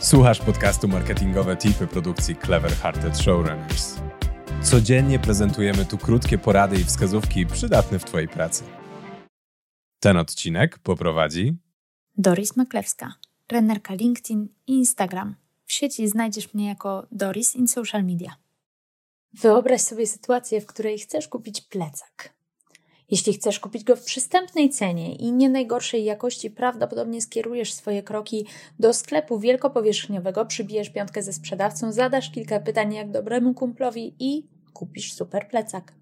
Słuchasz podcastu Marketingowe Tipy produkcji Clever Hearted Showrunners. Codziennie prezentujemy tu krótkie porady i wskazówki przydatne w Twojej pracy. Ten odcinek poprowadzi Doris Maklewska, trenerka LinkedIn i Instagram. W sieci znajdziesz mnie jako Doris in social media. Wyobraź sobie sytuację, w której chcesz kupić plecak. Jeśli chcesz kupić go w przystępnej cenie i nie najgorszej jakości, prawdopodobnie skierujesz swoje kroki do sklepu wielkopowierzchniowego, przybijesz piątkę ze sprzedawcą, zadasz kilka pytań jak dobremu kumplowi i kupisz super plecak.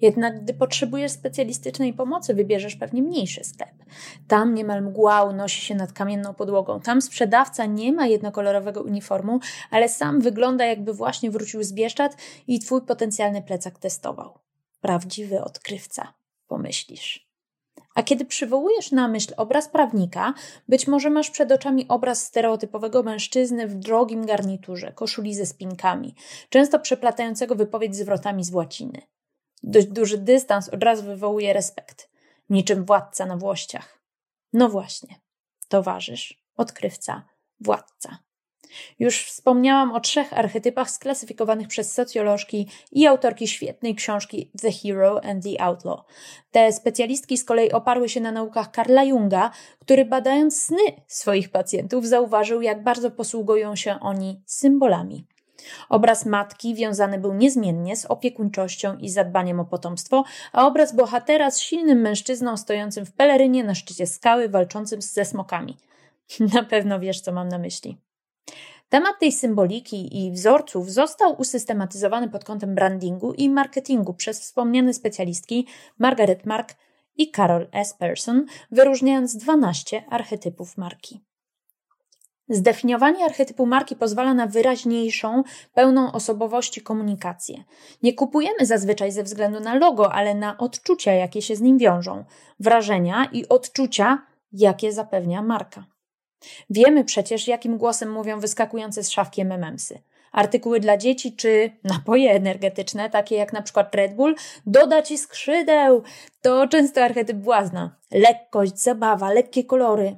Jednak gdy potrzebujesz specjalistycznej pomocy, wybierzesz pewnie mniejszy sklep. Tam niemal mgła unosi się nad kamienną podłogą. Tam sprzedawca nie ma jednokolorowego uniformu, ale sam wygląda jakby właśnie wrócił z Bieszczad i twój potencjalny plecak testował. Prawdziwy odkrywca pomyślisz. A kiedy przywołujesz na myśl obraz prawnika, być może masz przed oczami obraz stereotypowego mężczyzny w drogim garniturze, koszuli ze spinkami, często przeplatającego wypowiedź zwrotami z łaciny. Dość duży dystans od razu wywołuje respekt, niczym władca na włościach. No właśnie, towarzysz, odkrywca, władca. Już wspomniałam o trzech archetypach sklasyfikowanych przez socjolożki i autorki świetnej książki The Hero and the Outlaw. Te specjalistki z kolei oparły się na naukach Karla Junga, który badając sny swoich pacjentów zauważył, jak bardzo posługują się oni symbolami. Obraz matki wiązany był niezmiennie z opiekuńczością i zadbaniem o potomstwo, a obraz bohatera z silnym mężczyzną stojącym w pelerynie na szczycie skały, walczącym ze smokami. Na pewno wiesz, co mam na myśli. Temat tej symboliki i wzorców został usystematyzowany pod kątem brandingu i marketingu przez wspomniane specjalistki Margaret Mark i Carol S. Person, wyróżniając 12 archetypów marki. Zdefiniowanie archetypu marki pozwala na wyraźniejszą, pełną osobowości komunikację. Nie kupujemy zazwyczaj ze względu na logo, ale na odczucia, jakie się z nim wiążą, wrażenia i odczucia, jakie zapewnia marka. Wiemy przecież, jakim głosem mówią wyskakujące z szafki MMMsy. Artykuły dla dzieci czy napoje energetyczne, takie jak na przykład Red Bull, doda ci skrzydeł. To często archetyp błazna. Lekkość, zabawa, lekkie kolory.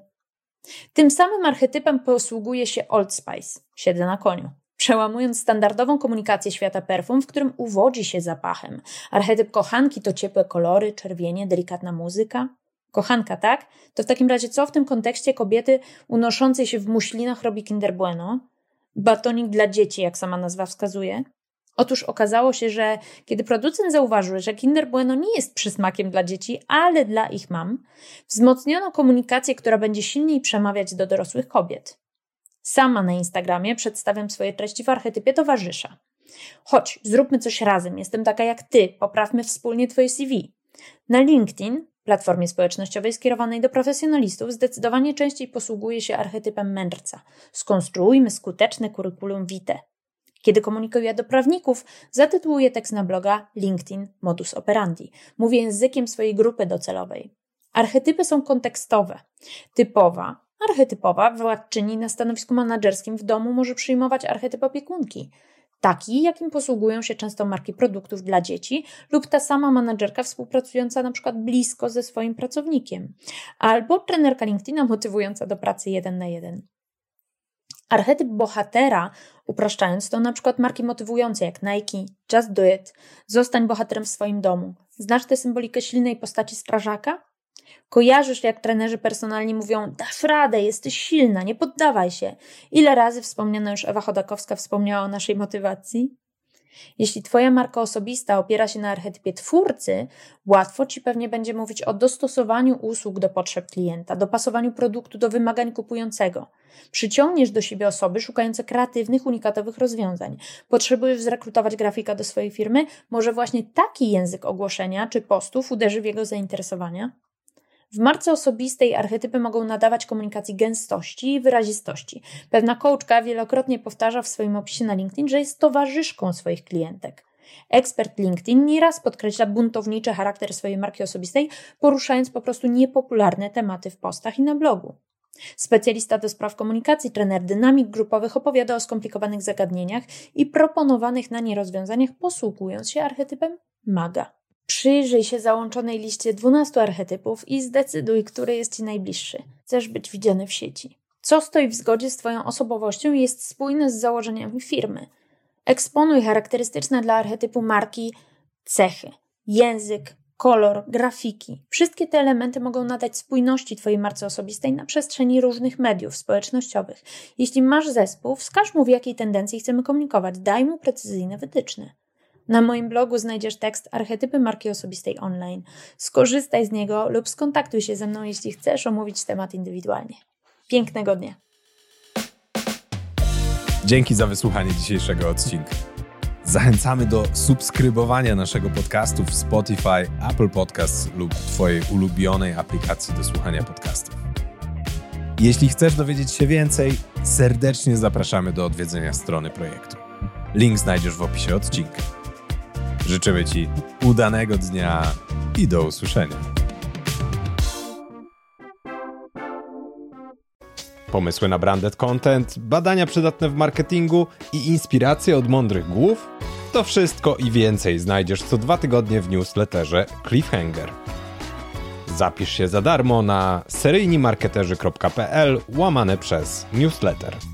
Tym samym archetypem posługuje się Old Spice. Siedzę na koniu przełamując standardową komunikację świata perfum, w którym uwodzi się zapachem. Archetyp kochanki to ciepłe kolory, czerwienie, delikatna muzyka. Kochanka, tak? To w takim razie co w tym kontekście kobiety unoszącej się w muślinach robi Kinder Bueno? Batonik dla dzieci, jak sama nazwa wskazuje. Otóż okazało się, że kiedy producent zauważył, że Kinder Bueno nie jest przysmakiem dla dzieci, ale dla ich mam, wzmocniono komunikację, która będzie silniej przemawiać do dorosłych kobiet. Sama na Instagramie przedstawiam swoje treści w archetypie towarzysza. Chodź, zróbmy coś razem, jestem taka jak ty, poprawmy wspólnie twoje CV. Na LinkedIn platformie społecznościowej skierowanej do profesjonalistów zdecydowanie częściej posługuje się archetypem mędrca. Skonstruujmy skuteczne curriculum vitae. Kiedy komunikuję do prawników, zatytułuję tekst na bloga LinkedIn Modus Operandi. Mówię językiem swojej grupy docelowej. Archetypy są kontekstowe. Typowa, archetypowa władczyni na stanowisku menedżerskim w domu może przyjmować archetyp opiekunki taki, jakim posługują się często marki produktów dla dzieci lub ta sama menadżerka współpracująca na przykład blisko ze swoim pracownikiem, albo trenerka LinkedIna motywująca do pracy jeden na jeden. Archetyp bohatera, upraszczając, to na przykład marki motywujące jak Nike, Just Do It, zostań bohaterem w swoim domu. Znasz tę symbolikę silnej postaci strażaka? Kojarzysz, jak trenerzy personalni mówią: Dasz radę, jesteś silna, nie poddawaj się. Ile razy wspomniana już Ewa Chodakowska wspomniała o naszej motywacji? Jeśli Twoja marka osobista opiera się na archetypie twórcy, łatwo Ci pewnie będzie mówić o dostosowaniu usług do potrzeb klienta, dopasowaniu produktu do wymagań kupującego. Przyciągniesz do siebie osoby szukające kreatywnych, unikatowych rozwiązań. Potrzebujesz zrekrutować grafika do swojej firmy? Może właśnie taki język ogłoszenia czy postów uderzy w jego zainteresowania? W marce osobistej archetypy mogą nadawać komunikacji gęstości i wyrazistości. Pewna coachka wielokrotnie powtarza w swoim opisie na LinkedIn, że jest towarzyszką swoich klientek. Ekspert LinkedIn nieraz podkreśla buntowniczy charakter swojej marki osobistej, poruszając po prostu niepopularne tematy w postach i na blogu. Specjalista do spraw komunikacji, trener dynamik grupowych opowiada o skomplikowanych zagadnieniach i proponowanych na nie rozwiązaniach, posługując się archetypem maga. Przyjrzyj się załączonej liście 12 archetypów i zdecyduj, który jest Ci najbliższy. Chcesz być widziany w sieci. Co stoi w zgodzie z Twoją osobowością i jest spójne z założeniami firmy. Eksponuj charakterystyczne dla archetypu marki cechy, język, kolor, grafiki. Wszystkie te elementy mogą nadać spójności Twojej marce osobistej na przestrzeni różnych mediów społecznościowych. Jeśli masz zespół, wskaż mu w jakiej tendencji chcemy komunikować, daj mu precyzyjne wytyczne. Na moim blogu znajdziesz tekst Archetypy marki osobistej online. Skorzystaj z niego lub skontaktuj się ze mną, jeśli chcesz omówić temat indywidualnie. Pięknego dnia. Dzięki za wysłuchanie dzisiejszego odcinka. Zachęcamy do subskrybowania naszego podcastu w Spotify, Apple Podcasts lub Twojej ulubionej aplikacji do słuchania podcastów. Jeśli chcesz dowiedzieć się więcej, serdecznie zapraszamy do odwiedzenia strony projektu. Link znajdziesz w opisie odcinka. Życzymy Ci udanego dnia i do usłyszenia. Pomysły na branded content, badania przydatne w marketingu i inspiracje od mądrych głów? To wszystko i więcej znajdziesz co dwa tygodnie w newsletterze Cliffhanger. Zapisz się za darmo na seryjnimarketerzy.pl łamane przez newsletter.